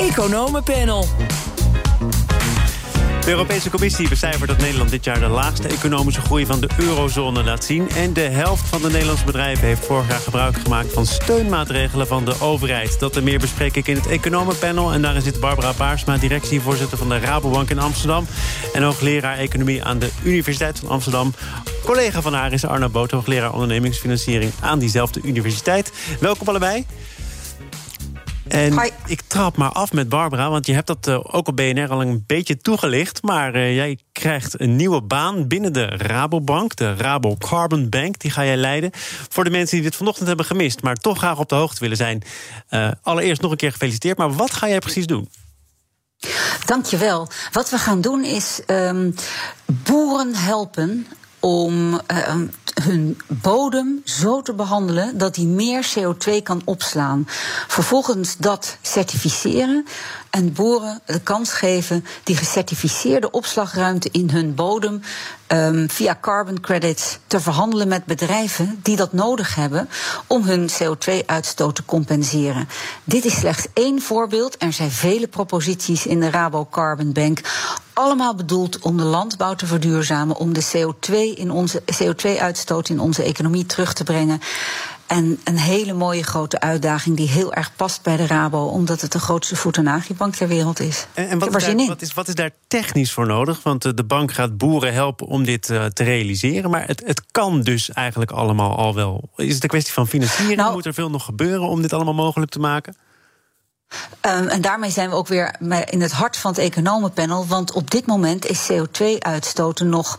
Economenpanel. De Europese Commissie becijfert dat Nederland dit jaar de laagste economische groei van de eurozone laat zien. En de helft van de Nederlandse bedrijven heeft vorig jaar gebruik gemaakt van steunmaatregelen van de overheid. Dat en meer bespreek ik in het Economenpanel. En daarin zit Barbara Paarsma, directievoorzitter van de Rabobank in Amsterdam. En hoogleraar economie aan de Universiteit van Amsterdam. Collega van haar is Arno Boot, hoogleraar ondernemingsfinanciering aan diezelfde universiteit. Welkom allebei. En ik trap maar af met Barbara, want je hebt dat uh, ook op BNR al een beetje toegelicht. Maar uh, jij krijgt een nieuwe baan binnen de Rabobank, de Rabo Carbon Bank. Die ga jij leiden. Voor de mensen die dit vanochtend hebben gemist, maar toch graag op de hoogte willen zijn. Uh, allereerst nog een keer gefeliciteerd. Maar wat ga jij precies doen? Dankjewel. Wat we gaan doen is um, boeren helpen om uh, hun bodem zo te behandelen dat die meer CO2 kan opslaan. Vervolgens dat certificeren en boeren de kans geven die gecertificeerde opslagruimte in hun bodem um, via carbon credits te verhandelen met bedrijven die dat nodig hebben om hun CO2-uitstoot te compenseren. Dit is slechts één voorbeeld. Er zijn vele proposities in de Rabo Carbon Bank. Allemaal bedoeld om de landbouw te verduurzamen, om de CO2 in onze CO2-uitstoot in onze economie terug te brengen. En een hele mooie grote uitdaging die heel erg past bij de Rabo, omdat het de grootste voet- en agribank ter wereld is. En, en wat, is daar, wat, is, wat, is daar, technisch voor nodig? Want de bank gaat boeren helpen om dit uh, te realiseren. Maar het, het, kan dus eigenlijk allemaal al wel. Is het een kwestie van financiering? Nou, Moet er veel nog gebeuren om dit allemaal mogelijk te maken? Um, en daarmee zijn we ook weer in het hart van het economenpanel. Want op dit moment is CO2-uitstoten nog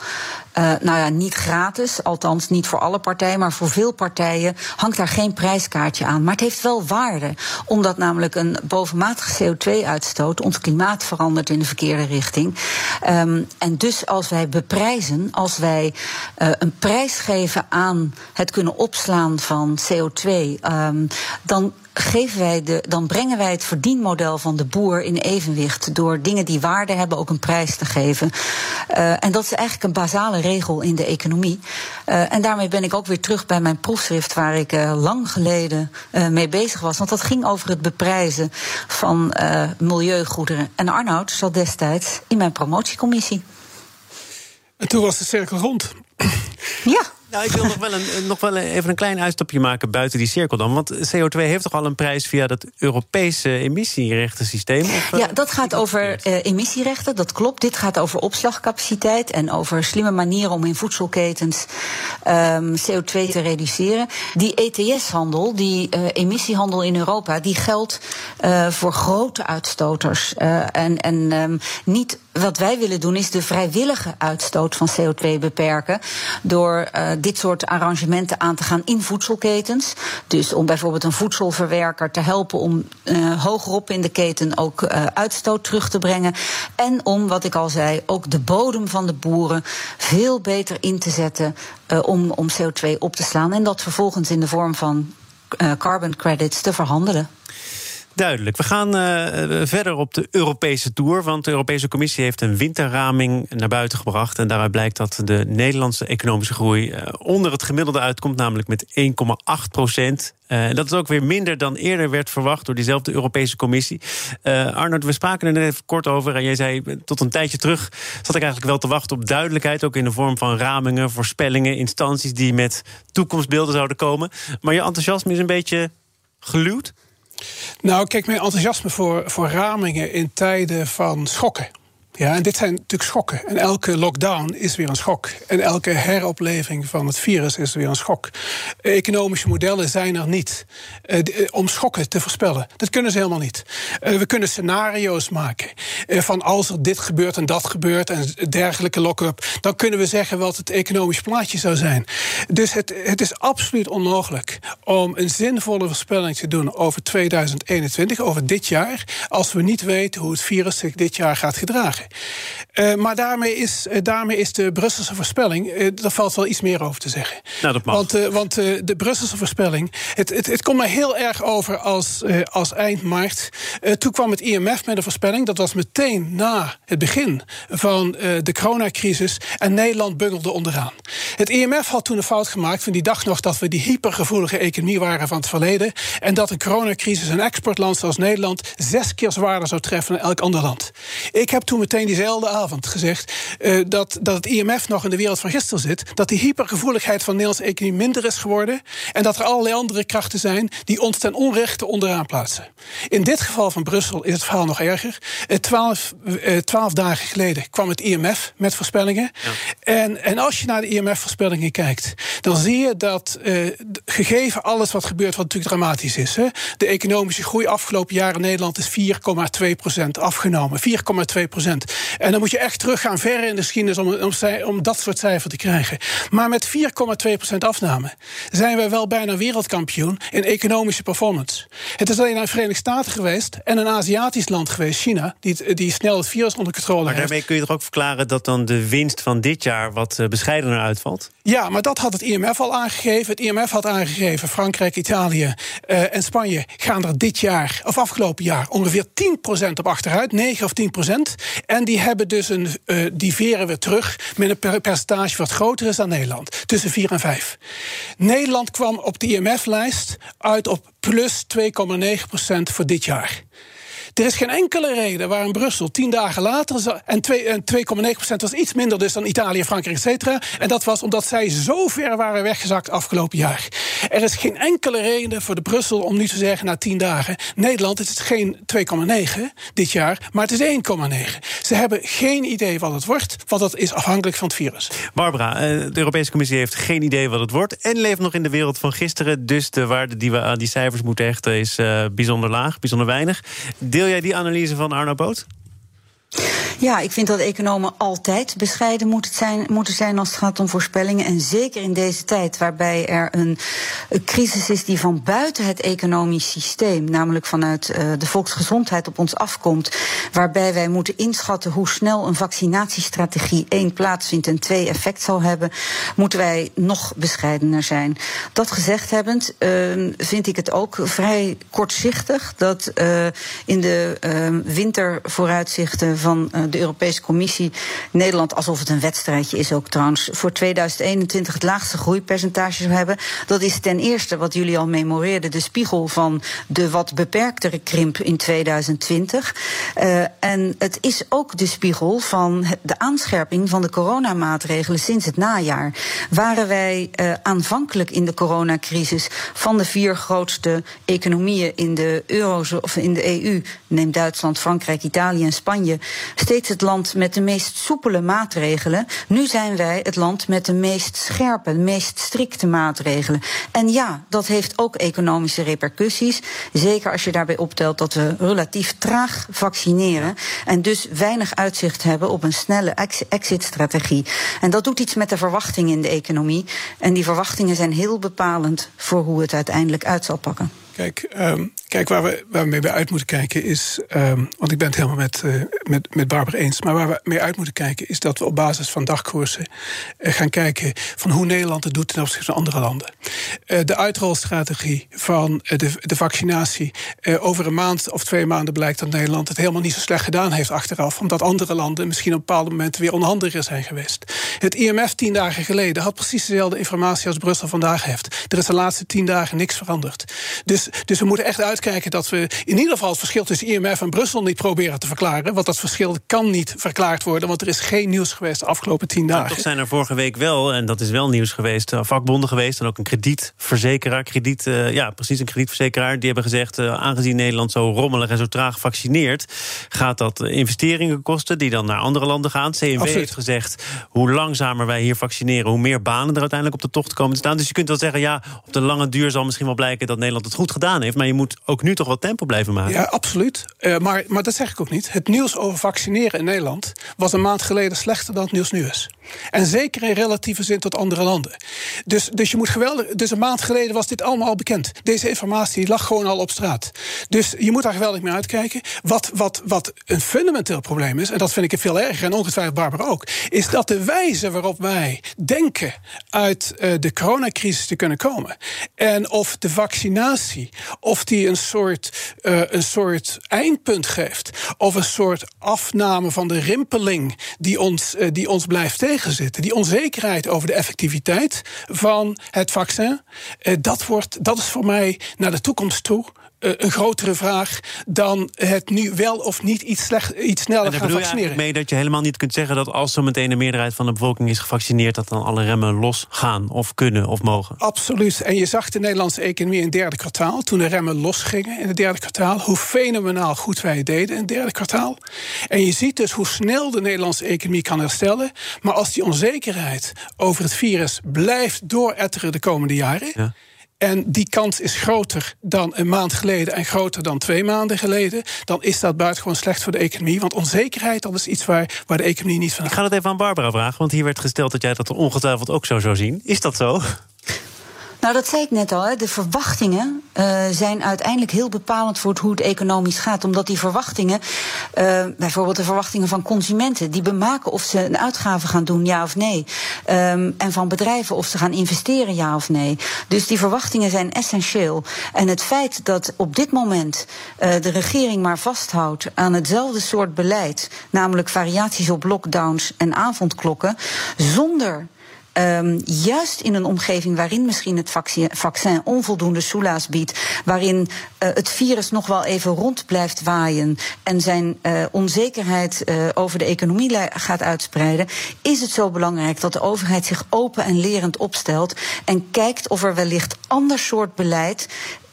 uh, nou ja, niet gratis, althans niet voor alle partijen, maar voor veel partijen hangt daar geen prijskaartje aan. Maar het heeft wel waarde, omdat namelijk een bovenmatige CO2-uitstoot ons klimaat verandert in de verkeerde richting. Um, en dus als wij beprijzen, als wij uh, een prijs geven aan het kunnen opslaan van CO2, um, dan geven wij de, dan brengen wij het verdienmodel van de boer in evenwicht door dingen die waarde hebben ook een prijs te geven. Uh, en dat is eigenlijk een basale regel in de economie. Uh, en daarmee ben ik ook weer terug bij mijn proefschrift, waar ik uh, lang geleden uh, mee bezig was. Want dat ging over het beprijzen van milieugoederen. En Arnoud zat destijds in mijn promotiecommissie. En toen was de cirkel rond. Ja. Nou, ik wil nog wel, een, nog wel even een klein uitstapje maken buiten die cirkel dan. Want CO2 heeft toch al een prijs via dat Europese emissierechtensysteem? Of, ja, dat gaat over uh, emissierechten, dat klopt. Dit gaat over opslagcapaciteit en over slimme manieren om in voedselketens um, CO2 te reduceren. Die ETS-handel, die uh, emissiehandel in Europa, die geldt uh, voor grote uitstoters. en en um, niet wat wij willen doen is de vrijwillige uitstoot van CO2 beperken. Door uh, dit soort arrangementen aan te gaan in voedselketens. Dus om bijvoorbeeld een voedselverwerker te helpen om uh, hogerop in de keten ook uh, uitstoot terug te brengen. En om, wat ik al zei, ook de bodem van de boeren veel beter in te zetten om, om CO2 op te slaan. En dat vervolgens in de vorm van carbon credits te verhandelen. Duidelijk. We gaan uh, verder op de Europese tour. Want de Europese Commissie heeft een winterraming naar buiten gebracht. En daaruit blijkt dat de Nederlandse economische groei uh, onder het gemiddelde uitkomt, namelijk met 1,8 procent. Dat is ook weer minder dan eerder werd verwacht door diezelfde Europese Commissie. Arnold, we spraken er net even kort over. En jij zei tot een tijdje terug zat ik eigenlijk wel te wachten op duidelijkheid. Ook in de vorm van ramingen, voorspellingen, instanties die met toekomstbeelden zouden komen. Maar je enthousiasme is een beetje geluwd. Nou, kijk, mijn enthousiasme voor, voor ramingen in tijden van schokken. Ja, en dit zijn natuurlijk schokken. En elke lockdown is weer een schok. En elke heropleving van het virus is weer een schok. Economische modellen zijn er niet uh, om schokken te voorspellen. Dat kunnen ze helemaal niet. Uh, we kunnen scenario's maken van als er dit gebeurt en dat gebeurt en dergelijke lock-up, dan kunnen we zeggen wat het economisch plaatje zou zijn. Dus het, het is absoluut onmogelijk om een zinvolle voorspelling te doen over 2021, over dit jaar, als we niet weten hoe het virus zich dit jaar gaat gedragen. Uh, maar daarmee is, uh, daarmee is de Brusselse voorspelling, uh, daar valt wel iets meer over te zeggen. Nou, dat mag. Want, want de Brusselse voorspelling, het, het, het komt mij heel erg over als, als eind maart. toen kwam het IMF met een voorspelling, dat was meteen na het begin van de coronacrisis. En Nederland bungelde onderaan. Het IMF had toen een fout gemaakt van die dag nog dat we die hypergevoelige economie waren van het verleden. En dat een coronacrisis een exportland zoals Nederland zes keer zwaarder zou treffen dan elk ander land. Ik heb toen meteen diezelfde avond gezegd uh, dat, dat het IMF nog in de wereld van gisteren zit. Dat die hypergevoeligheid van de Nederlandse economie minder is geworden. En dat er allerlei andere krachten zijn die ons ten onrechte onderaan plaatsen. In dit geval van Brussel is het verhaal nog erger. Uh, twaalf, uh, twaalf dagen geleden kwam het IMF met voorspellingen. Ja. En, en als je naar de Kijkt, dan zie je dat gegeven alles wat gebeurt, wat natuurlijk dramatisch is. Hè, de economische groei afgelopen jaren in Nederland is 4,2% afgenomen. 4,2% En dan moet je echt teruggaan ver in de geschiedenis om, om, om dat soort cijfer te krijgen. Maar met 4,2% afname zijn we wel bijna wereldkampioen in economische performance. Het is alleen naar de Verenigde Staten geweest en een Aziatisch land geweest, China, die, die snel het virus onder controle maar heeft. daarmee kun je toch ook verklaren dat dan de winst van dit jaar wat eh, bescheidener uitvalt? Ja, maar dat had het IMF al aangegeven. Het IMF had aangegeven, Frankrijk, Italië uh, en Spanje gaan er dit jaar, of afgelopen jaar, ongeveer 10% op achteruit, 9 of 10%. En die hebben dus een, uh, die veren weer terug met een percentage wat groter is dan Nederland, tussen 4 en 5. Nederland kwam op de IMF-lijst uit op plus 2,9% voor dit jaar. Er is geen enkele reden waarom Brussel tien dagen later. En 2,9% was iets minder dus dan Italië, Frankrijk, et cetera. En dat was omdat zij zo ver waren weggezakt afgelopen jaar. Er is geen enkele reden voor de Brussel om nu te zeggen na tien dagen: Nederland, het is geen 2,9 dit jaar, maar het is 1,9. Ze hebben geen idee wat het wordt, want dat is afhankelijk van het virus. Barbara, eh, de Europese Commissie heeft geen idee wat het wordt en leeft nog in de wereld van gisteren. Dus de waarde die we aan die cijfers moeten hechten is uh, bijzonder laag, bijzonder weinig. Deel jij die analyse van Arno Boot? Ja, ik vind dat economen altijd bescheiden moeten zijn, moeten zijn als het gaat om voorspellingen. En zeker in deze tijd waarbij er een, crisis is die van buiten het economisch systeem, namelijk vanuit uh, de volksgezondheid op ons afkomt. Waarbij wij moeten inschatten hoe snel een vaccinatiestrategie één plaatsvindt en twee effect zal hebben, moeten wij nog bescheidener zijn. Dat gezegd hebbend, uh, vind ik het ook vrij kortzichtig dat uh, in de wintervooruitzichten van de Europese Commissie Nederland, alsof het een wedstrijdje is ook trouwens, voor 2021 het laagste groeipercentage zou hebben. Dat is ten eerste, wat jullie al memoreerden, de spiegel van de wat beperktere krimp in 2020. Uh, en het is ook de spiegel van de aanscherping van de coronamaatregelen sinds het najaar. Waren wij uh, aanvankelijk in de coronacrisis van de vier grootste economieën in de eurozone of in de EU, neem Duitsland, Frankrijk, Italië en Spanje, steeds het land met de meest soepele maatregelen. Nu zijn wij het land met de meest scherpe, de meest strikte maatregelen. En ja, dat heeft ook economische repercussies. Zeker als je daarbij optelt dat we relatief traag vaccineren. En dus weinig uitzicht hebben op een snelle exit-strategie. En dat doet iets met de verwachtingen in de economie. En die verwachtingen zijn heel bepalend voor hoe het uiteindelijk uit zal pakken. Kijk, um, kijk waar, we, waar we mee uit moeten kijken is. Um, want ik ben het helemaal met, uh, met, met Barbara eens. Maar waar we mee uit moeten kijken is dat we op basis van dagkoersen uh, gaan kijken van hoe Nederland het doet ten opzichte van andere landen. Uh, de uitrolstrategie van de, de vaccinatie. over een maand of twee maanden blijkt dat Nederland het helemaal niet zo slecht gedaan heeft achteraf. Omdat andere landen misschien op bepaalde momenten weer onhandiger zijn geweest. Het IMF tien dagen geleden had precies dezelfde informatie als Brussel vandaag heeft. Er is de laatste tien dagen niks veranderd. Dus dus we moeten echt uitkijken dat we in ieder geval het verschil tussen IMF en Brussel niet proberen te verklaren. Want dat verschil kan niet verklaard worden, want er is geen nieuws geweest de afgelopen tien dagen. toch zijn er vorige week wel, en dat is wel nieuws geweest, eh, vakbonden geweest en ook een kredietverzekeraar, krediet, uh, ja, precies een kredietverzekeraar. Die hebben gezegd, uh, aangezien Nederland zo rommelig en zo traag vaccineert, gaat dat investeringen kosten die dan naar andere landen gaan. Absoluut. heeft gezegd, hoe langzamer wij hier vaccineren, hoe meer banen er uiteindelijk op de tocht komen te staan. Dus je kunt wel zeggen, ja, op de lange duur zal misschien wel blijken dat Nederland het goed gedaan heeft. Maar je moet ook nu toch wat tempo blijven maken. Ja, absoluut. Uh, maar, maar dat zeg ik ook niet. Het nieuws over vaccineren in Nederland was een maand geleden slechter dan het nieuws nu is. En zeker in relatieve zin tot andere landen. Dus, dus je moet geweldig. Dus een maand geleden was dit allemaal al bekend. Deze informatie lag gewoon al op straat. Dus je moet daar geweldig mee uitkijken. Wat, wat, wat een fundamenteel probleem is, en dat vind ik veel erger, en ongetwijfeld Barbara ook, is dat de wijze waarop wij denken uit uh, de coronacrisis te kunnen komen. En of de vaccinatie, of die een soort, uh, een soort eindpunt geeft, of een soort afname van de rimpeling die ons, uh, die ons blijft Die onzekerheid over de effectiviteit van het vaccin, dat, wordt, dat is voor mij naar de toekomst toe eh, een grotere vraag dan het nu wel of niet iets, slecht, iets sneller gaan vaccineren. Mee dat je helemaal niet kunt zeggen dat als zo meteen de meerderheid van de bevolking is gevaccineerd, dat dan alle remmen losgaan of kunnen of mogen? Absoluut. En je zag de Nederlandse economie in het derde kwartaal, toen de remmen losgingen in het derde kwartaal, hoe fenomenaal goed wij het deden in het derde kwartaal. En je ziet dus hoe snel de Nederlandse economie kan herstellen. Maar als die onzekerheid over het virus blijft dooretteren de komende jaren. Ja en die kans is groter dan een maand geleden en groter dan twee maanden geleden, dan is dat buitengewoon slecht voor de economie. Want onzekerheid, dat is iets waar, waar de economie niet van. Ik ga het even aan Barbara vragen, want hier werd gesteld dat jij dat ongetwijfeld ook zo zou zien. Is dat zo? Nou, dat zei ik net al. De verwachtingen uh, zijn uiteindelijk heel bepalend voor hoe het economisch gaat. Omdat die verwachtingen, uh, bijvoorbeeld de verwachtingen van consumenten, die bemaken of ze een uitgave gaan doen, ja of nee. Um, en van bedrijven of ze gaan investeren, ja of nee. Dus die verwachtingen zijn essentieel. En het feit dat op dit moment uh, de regering maar vasthoudt aan hetzelfde soort beleid, namelijk variaties op lockdowns en avondklokken, zonder Um, juist in een omgeving waarin misschien het vaccin, onvoldoende soelaas biedt, waarin uh, het virus nog wel even rond blijft waaien en zijn uh, onzekerheid uh, over de economie gaat uitspreiden, is het zo belangrijk dat de overheid zich open en lerend opstelt en kijkt of er wellicht ander soort beleid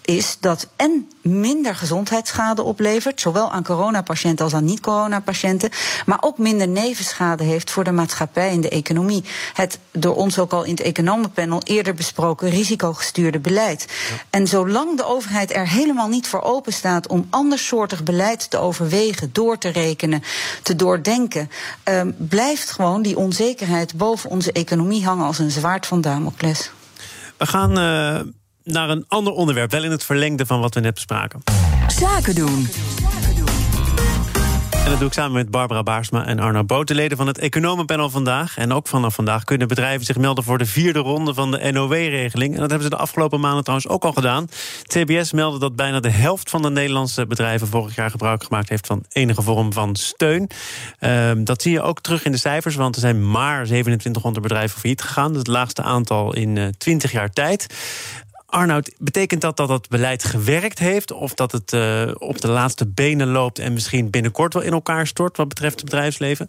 is dat en minder gezondheidsschade oplevert, zowel aan coronapatiënten als aan niet-coronapatiënten, maar ook minder nevenschade heeft voor de maatschappij en de economie. Het door ons ook al in het economenpanel eerder besproken risicogestuurde beleid. En zolang de overheid er helemaal niet voor open staat om andersoortig beleid te overwegen, door te rekenen, te doordenken, uh, blijft gewoon die onzekerheid boven onze economie hangen als een zwaard van Damocles. We gaan uh, naar een ander onderwerp, wel in het verlengde van wat we net bespraken. Zaken doen. En dat doe ik samen met Barbara Baarsma en Arno Boot, de leden van het Economenpanel vandaag. En ook vanaf vandaag kunnen bedrijven zich melden voor de vierde ronde van de NOW-regeling. En dat hebben ze de afgelopen maanden trouwens ook al gedaan. TBS meldde dat bijna de helft van de Nederlandse bedrijven vorig jaar gebruik gemaakt heeft van enige vorm van steun. Uh, dat zie je ook terug in de cijfers, want er zijn maar 2700 bedrijven failliet gegaan. Dat is het laagste aantal in uh, 20 jaar tijd. Arnoud, betekent dat dat het beleid gewerkt heeft... of dat het uh, op de laatste benen loopt... en misschien binnenkort wel in elkaar stort wat betreft het bedrijfsleven?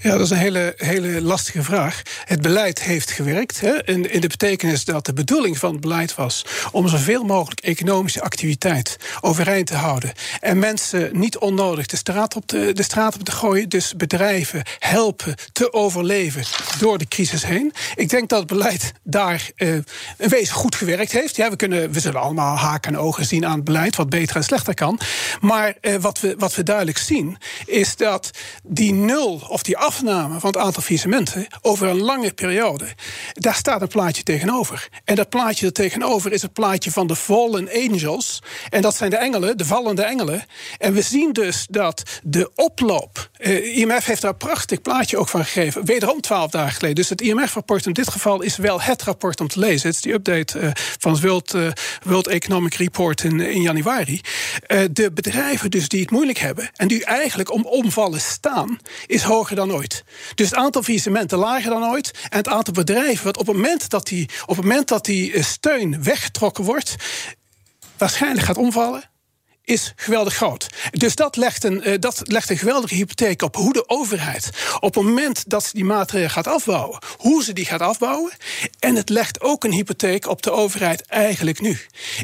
Ja, dat is een hele, hele lastige vraag. Het beleid heeft gewerkt. Hè, in, in de betekenis dat de bedoeling van het beleid was om zoveel mogelijk economische activiteit overeind te houden. En mensen niet onnodig de straat op te, de straat op te gooien. Dus bedrijven helpen te overleven door de crisis heen. Ik denk dat het beleid daar uh, een wezen goed gewerkt heeft. Ja, we, kunnen, we zullen allemaal haken en ogen zien aan het beleid, wat beter en slechter kan. Maar uh, wat, we, wat we duidelijk zien, is dat die nul of die afname van het aantal faillissementen over een lange periode, daar staat een plaatje tegenover. En dat plaatje er tegenover is het plaatje van de fallen angels. En dat zijn de engelen, de vallende engelen. En we zien dus dat de oploop. Uh, IMF heeft daar een prachtig plaatje ook van gegeven. Wederom twaalf dagen geleden. Dus het IMF-rapport in dit geval is wel het rapport om te lezen. Het is die update uh, van het World, uh, World Economic Report in, in januari. de bedrijven dus die het moeilijk hebben en die eigenlijk om omvallen staan, is hoger dan dan. Dus het aantal faillissementen lager dan ooit. En het aantal bedrijven wat op het moment dat die, op het moment dat die eh, steun weggetrokken wordt, waarschijnlijk gaat omvallen is geweldig groot. Dus dat legt, een, uh, dat legt een geweldige hypotheek op hoe de overheid op het moment dat ze die maatregelen gaat afbouwen, hoe ze die gaat afbouwen. En het legt ook een hypotheek op de overheid eigenlijk nu.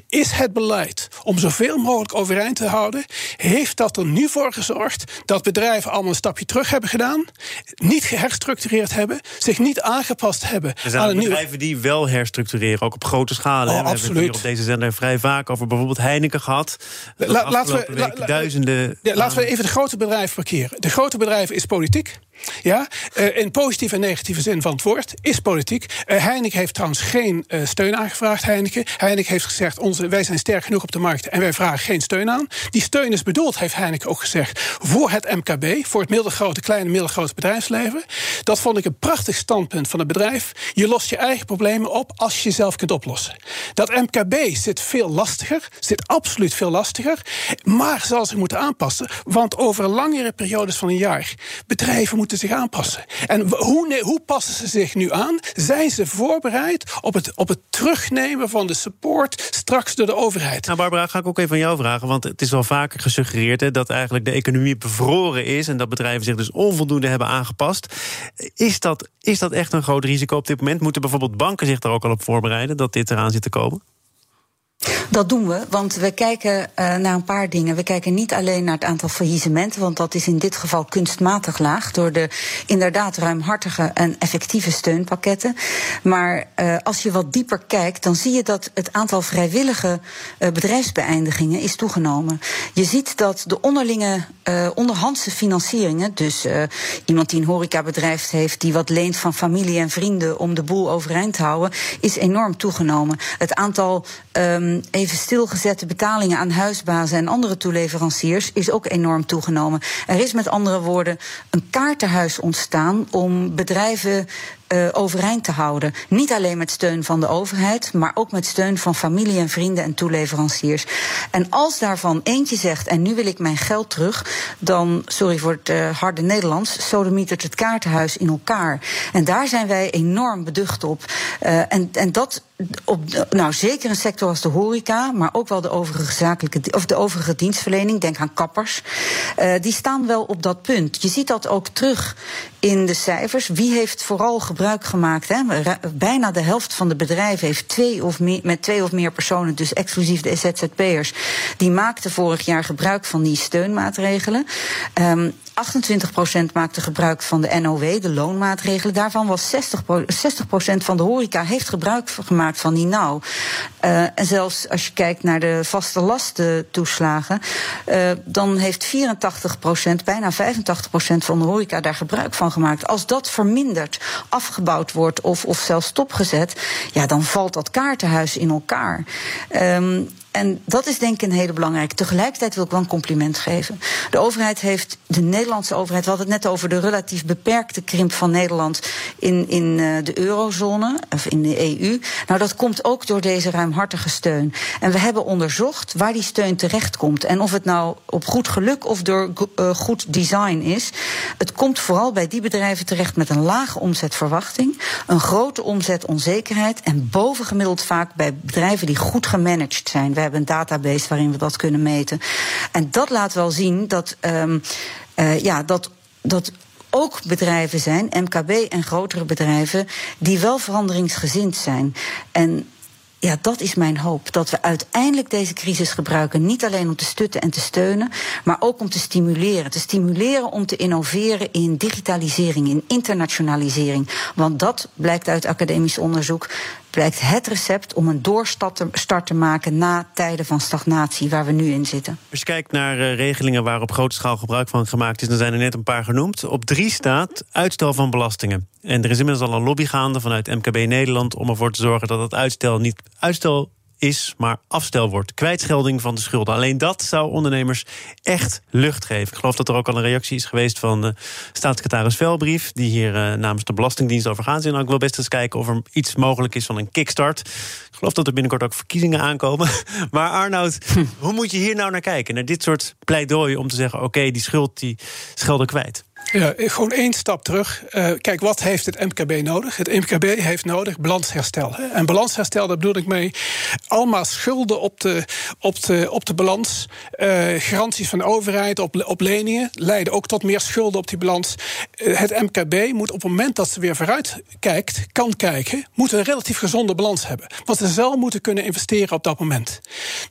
Is het beleid om zoveel mogelijk overeind te houden, heeft dat er nu voor gezorgd dat bedrijven allemaal een stapje terug hebben gedaan, niet geherstructureerd hebben, zich niet aangepast hebben er zijn aan bedrijven die wel herstructureren, ook op grote schaal. Oh, we absoluut. hebben hier op deze zender vrij vaak over bijvoorbeeld Heineken gehad laten we, duizenden. Ja, laten we even de grote bedrijven parkeren. De grote bedrijven is politiek. Ja, uh, in positieve en negatieve zin van het woord is politiek. Uh, Heineken heeft trouwens geen uh, steun aangevraagd. Heineken. Heineken heeft gezegd: onze, wij zijn sterk genoeg op de markt en wij vragen geen steun aan. Die steun is bedoeld, heeft Heineken ook gezegd, voor het MKB, voor het middelgrote, kleine, middelgrote bedrijfsleven. Dat vond ik een prachtig standpunt van het bedrijf. Je lost je eigen problemen op als je jezelf kunt oplossen. Dat MKB zit veel lastiger, zit absoluut veel lastiger, maar zal zich moeten aanpassen, want over langere periodes van een jaar bedrijven moeten zich aanpassen. En hoe, hoe passen ze zich nu aan? Zijn ze voorbereid op het, op het terugnemen van de support straks door de overheid? Nou, Barbara, ga ik ook even aan jou vragen. Want het is wel vaker gesuggereerd hè, dat eigenlijk de economie bevroren is. En dat bedrijven zich dus onvoldoende hebben aangepast. Is dat, is dat echt een groot risico op dit moment? Moeten bijvoorbeeld banken zich daar ook al op voorbereiden dat dit eraan zit te komen? Dat doen we, want we kijken uh, naar een paar dingen. We kijken niet alleen naar het aantal faillissementen, want dat is in dit geval kunstmatig laag door de inderdaad ruimhartige en effectieve steunpakketten. Maar uh, als je wat dieper kijkt, dan zie je dat het aantal vrijwillige uh, bedrijfsbeëindigingen is toegenomen. Je ziet dat de onderlinge onderhandse financieringen, dus iemand die een horecabedrijf heeft, die wat leent van familie en vrienden om de boel overeind te houden, is enorm toegenomen. Het aantal um, even stilgezette betalingen aan huisbazen en andere toeleveranciers is ook enorm toegenomen. Er is met andere woorden een kaartenhuis ontstaan om bedrijven uh, overeind te houden. Niet alleen met steun van de overheid, maar ook met steun van familie en vrienden en toeleveranciers. En als daarvan eentje zegt, en nu wil ik mijn geld terug, dan, sorry voor het uh, harde Nederlands, sodemietert het kaartenhuis in elkaar. En daar zijn wij enorm beducht op. Uh, en, en dat op, nou, zeker een sector als de horeca, maar ook wel de overige zakelijke of de overige dienstverlening, denk aan kappers, die staan wel op dat punt. Je ziet dat ook terug in de cijfers. Wie heeft vooral gebruik gemaakt? Hè? Bijna de helft van de bedrijven heeft twee of met twee of meer personen, dus exclusief de ZZP'ers, die maakten vorig jaar gebruik van die steunmaatregelen. Um, 28% maakte gebruik van de NOW, de loonmaatregelen. Daarvan was 60, 60% van de horeca heeft gebruik gemaakt van die nou. Uh, en zelfs als je kijkt naar de vaste lastentoeslagen, uh, dan heeft 84%, bijna 85% van de horeca daar gebruik van gemaakt. Als dat vermindert, afgebouwd wordt of, of zelfs stopgezet, ja, dan valt dat kaartenhuis in elkaar. Um, en dat is denk ik een hele belangrijke. Tegelijkertijd wil ik wel een compliment geven. De overheid heeft, de Nederlandse overheid, we hadden het net over de relatief beperkte krimp van Nederland in, in uh, de eurozone, of in de EU. Nou, dat komt ook door deze ruimhartige steun. En we hebben onderzocht waar die steun terechtkomt. En of het nou op goed geluk of door uh, goed design is. Het komt vooral bij die bedrijven terecht met een lage omzetverwachting, een grote omzetonzekerheid en bovengemiddeld vaak bij bedrijven die goed gemanaged zijn we hebben een database waarin we dat kunnen meten. En dat laat wel zien dat, um, ja, dat, dat ook bedrijven zijn, MKB en grotere bedrijven, die wel veranderingsgezind zijn. En ja, dat is mijn hoop. Dat we uiteindelijk deze crisis gebruiken. Niet alleen om te stutten en te steunen, maar ook om te stimuleren. Te stimuleren om te innoveren in digitalisering, in internationalisering. Want dat blijkt uit academisch onderzoek blijkt het recept om een doorstart te maken na tijden van stagnatie waar we nu in zitten. Als je kijkt naar uh, regelingen waar op grote schaal gebruik van gemaakt is, dan zijn er net een paar genoemd. Op drie staat uitstel van belastingen. En er is inmiddels al een lobby gaande vanuit MKB Nederland om ervoor te zorgen dat het uitstel niet uitstel is, maar afstel wordt. Kwijtschelding van de schulden. Alleen dat zou ondernemers echt lucht geven. Ik geloof dat er ook al een reactie is geweest van de staatssecretaris Velbrief, die hier uh, namens de Belastingdienst over gaat. En ik wil best eens kijken of er iets mogelijk is van een kickstart. Ik geloof dat er binnenkort ook verkiezingen aankomen. Maar Arnoud, hm. hoe moet je hier nou naar kijken? Naar dit soort pleidooien om te zeggen: oké, okay, die schuld die schelden kwijt. Ja, gewoon één stap terug. Uh, kijk, wat heeft het MKB nodig? Het MKB heeft nodig balansherstel. En balansherstel, daar bedoel ik mee allemaal schulden op de, op de, op de balans. Uh, garanties van de overheid op, op leningen leiden ook tot meer schulden op die balans. Uh, het MKB moet op het moment dat ze weer vooruit kijkt, kan kijken, moet een relatief gezonde balans hebben. Want ze zal moeten kunnen investeren op dat moment.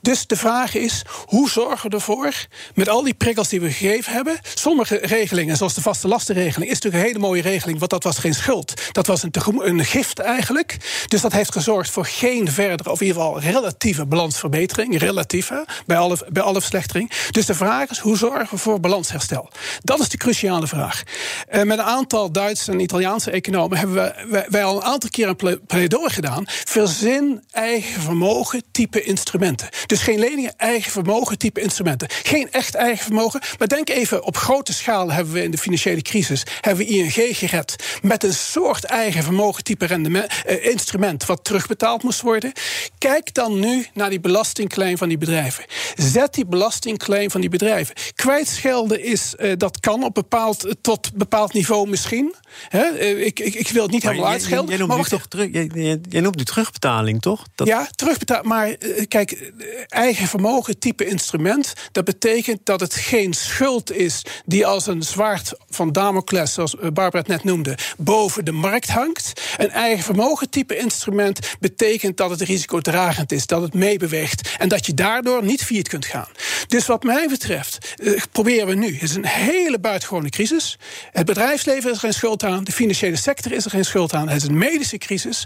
Dus de vraag is, hoe zorgen we ervoor, met al die prikkels die we gegeven hebben, sommige regelingen, zoals de vaste lastenregeling is natuurlijk een hele mooie regeling, want dat was geen schuld. Dat was een, een gift eigenlijk. Dus dat heeft gezorgd voor geen verdere, of in ieder geval relatieve balansverbetering. Relatieve, bij alle, bij alle verslechtering. Dus de vraag is, hoe zorgen we voor balansherstel? Dat is de cruciale vraag. Uh, met een aantal Duitse en Italiaanse economen hebben we, wij, al een aantal keer een pleidooi gedaan. Verzin eigen vermogen type instrumenten. Dus geen leningen, eigen vermogen type instrumenten. Geen echt eigen vermogen, maar denk even op grote schaal hebben we in de financiële crisis hebben we ING gered met een soort eigen vermogen type rendement, eh, instrument wat terugbetaald moest worden. Kijk dan nu naar die belastingclaim van die bedrijven. Zet die belastingclaim van die bedrijven. Kwijtschelden is, uh, dat kan op bepaald, tot bepaald niveau misschien. Uh, ik, ik, ik, wil het niet helemaal uitschelden. Jij, noemt, toch terug, jij, jij, noemt nu terugbetaling, toch? Dat... Ja, terugbetaling. Maar kijk, eigen vermogen type instrument, dat betekent dat het geen schuld is die als een zwaard van Damocles, zoals Barbara het net noemde, boven de markt hangt. Een eigen vermogen type instrument betekent dat het risicodragend is, dat het meebeweegt en dat je daardoor niet failliet kunt gaan. Dus wat mij betreft uh, proberen we nu. Het is een hele buitengewone crisis. Het bedrijfsleven is er geen schuld aan, de financiële sector is er geen schuld aan. Het is een medische crisis.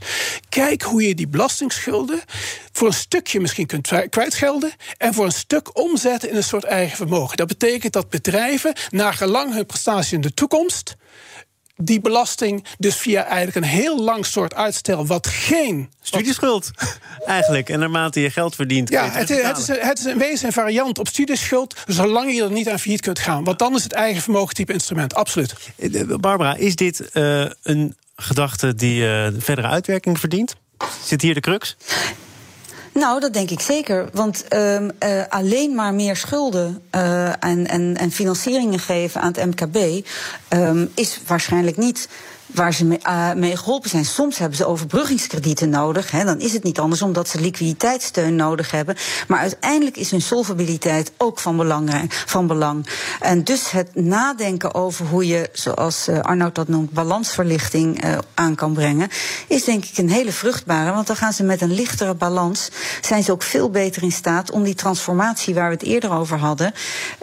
Kijk hoe je die belastingsschulden voor een stukje misschien kunt kwijtschelden en voor een stuk omzetten in een soort eigen vermogen. Dat betekent dat bedrijven, naar gelang hun prestatie in de toekomst, die belasting dus via eigenlijk een heel lang soort uitstel, wat geen. Studieschuld, eigenlijk. En naarmate je geld verdient. Ja, het, het, is, het is een wezen variant op studieschuld, zolang je er niet aan failliet kunt gaan. Want dan is het eigen vermogen type instrument, absoluut. Eh, Barbara, is dit uh, een gedachte die uh, verdere uitwerking verdient? Zit hier de crux? Nou, dat denk ik zeker. Want uh, uh, alleen maar meer schulden uh, en, en, en financieringen geven aan het MKB um, is waarschijnlijk niet waar ze mee, uh, mee, geholpen zijn. Soms hebben ze overbruggingskredieten nodig. Hè, dan is het niet anders omdat ze liquiditeitssteun nodig hebben. Maar uiteindelijk is hun solvabiliteit ook van belang. Van belang. En dus het nadenken over hoe je, zoals uh, Arnoud dat noemt, balansverlichting aan kan brengen, is denk ik een hele vruchtbare. Want dan gaan ze met een lichtere balans, zijn ze ook veel beter in staat om die transformatie waar we het eerder over hadden,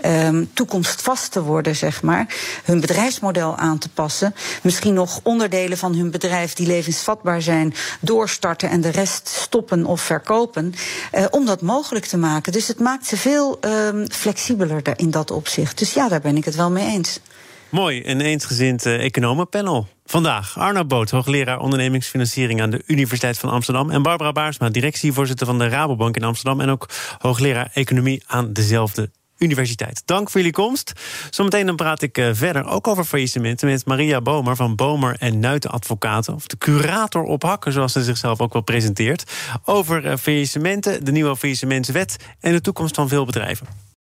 um, toekomstvast te worden, zeg maar. Hun bedrijfsmodel aan te passen. Misschien nog onderdelen van hun bedrijf die levensvatbaar zijn doorstarten en de rest stoppen of verkopen. Uh, om dat mogelijk te maken. Dus het maakt ze veel uh, flexibeler in dat opzicht. Dus ja, daar ben ik het wel mee eens. Mooi, een eensgezind uh, economenpanel. Vandaag Arno Boot, hoogleraar ondernemingsfinanciering aan de Universiteit van Amsterdam. En Barbara Baarsma, directievoorzitter van de Rabobank in Amsterdam. En ook hoogleraar economie aan dezelfde Universiteit. Dank voor jullie komst. Zometeen dan praat ik uh, verder ook over faillissementen met Maria Bomer van Bomer en Nuiten Advocaten. Of de curator op hakken, zoals ze zichzelf ook wel presenteert. Over uh, faillissementen, de nieuwe faillissementswet en de toekomst van veel bedrijven.